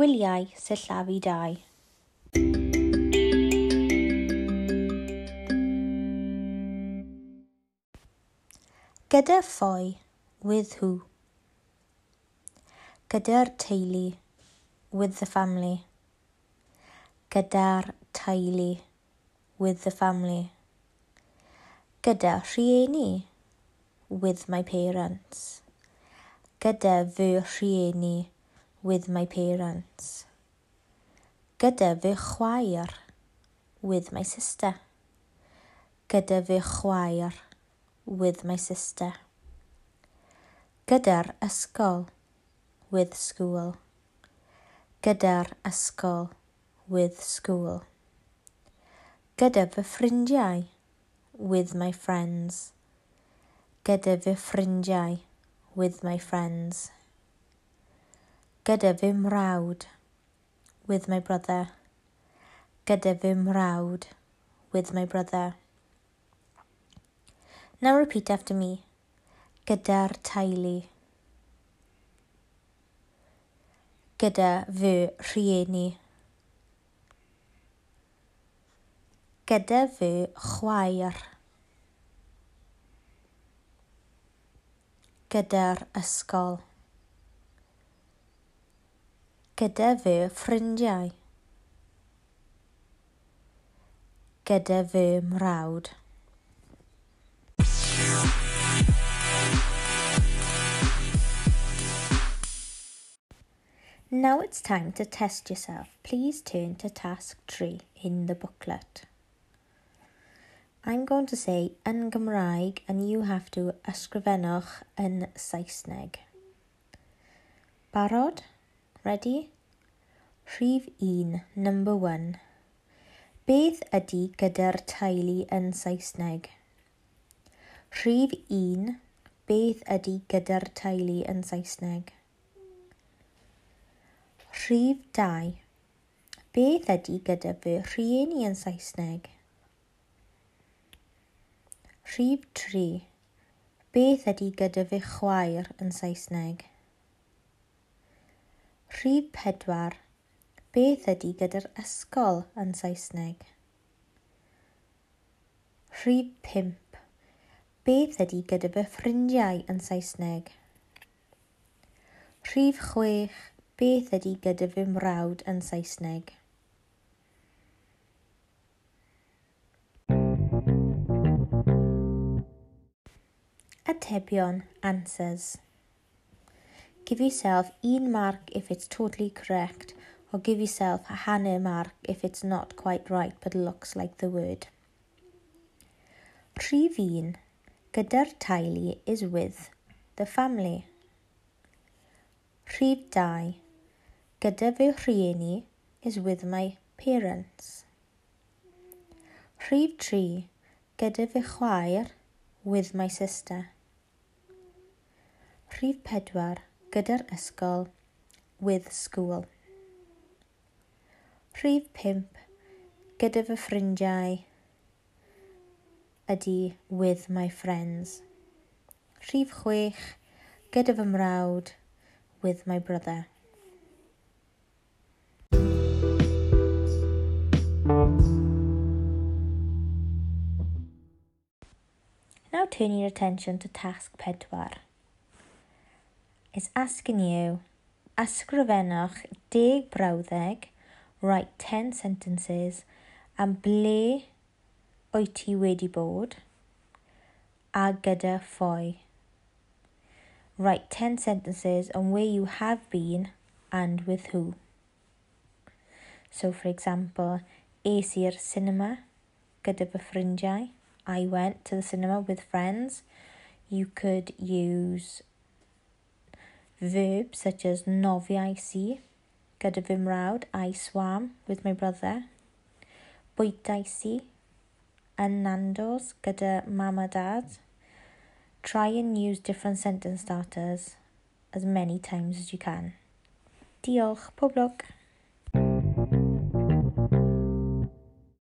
Gwyliau sillafu dau. Gyda ffoi, with who? Gyda'r teulu, with the family. Gyda'r teulu, with the family. Gyda rhieni, with my parents. Gyda fy rhieni, with my parents. Gyda fy chwaer with my sister. Gyda fy chwaer with my sister. Gyda'r ysgol with school. Gyda'r ysgol with school. Gyda fy ffrindiau with my friends. Gyda fy ffrindiau with my friends. Gyda fy mrawd. With my brother. Gyda fy mrawd. With my brother. Now repeat after me. Gyda'r teulu. Gyda fy rhieni. Gyda fy chwaer. Gyda'r ysgol. Gyda fy ffrindiau. Gyda fy mrawd. Now it's time to test yourself. Please turn to task 3 in the booklet. I'm going to say yn Gymraeg and you have to ysgrifennwch yn Saesneg. Barod? Ready? Rhif 1, number 1. Beth ydy gyda'r teulu yn Saesneg? Rhif 1. Beth ydy gyda'r teulu yn Saesneg? Rhif 2. Beth ydy gyda fy rhieni yn Saesneg? Rhif 3. Beth ydy gyda fy chwaer yn Saesneg? Rhif pedwar. Beth ydy gyda'r ysgol yn Saesneg? Rhif pimp. Beth ydy gyda fy ffrindiau yn Saesneg? Rhif chwech. Beth ydy gyda fy mrawd yn Saesneg? Atebion Answers Give yourself een mark if it's totally correct, or give yourself a hanner mark if it's not quite right but looks like the word. Rhif un, gyda'r teulu is with the family. Rhif dau, gyda fy rhieni is with my parents. Rhif tri, gyda fy chwaer with my sister. Rhif pedwar, gyda'r ysgol with school. Rhif pimp gyda fy ffrindiau ydy with my friends. Rhif chwech gyda fy mrawd with my brother. Now turn your attention to task pedwar is asking you, ysgrifennwch deg brawddeg, write 10 sentences, am ble wyt ti wedi bod, a gyda phoi. Write 10 sentences on where you have been and with who. So for example, es i'r cinema gyda fy ffrindiau. I went to the cinema with friends. You could use verbs such as nofi I see, gyda fy mrawd, I swam with my brother, bwyta I see, yn Nando's gyda mam a dad. Try and use different sentence starters as many times as you can. Diolch, pob lwc!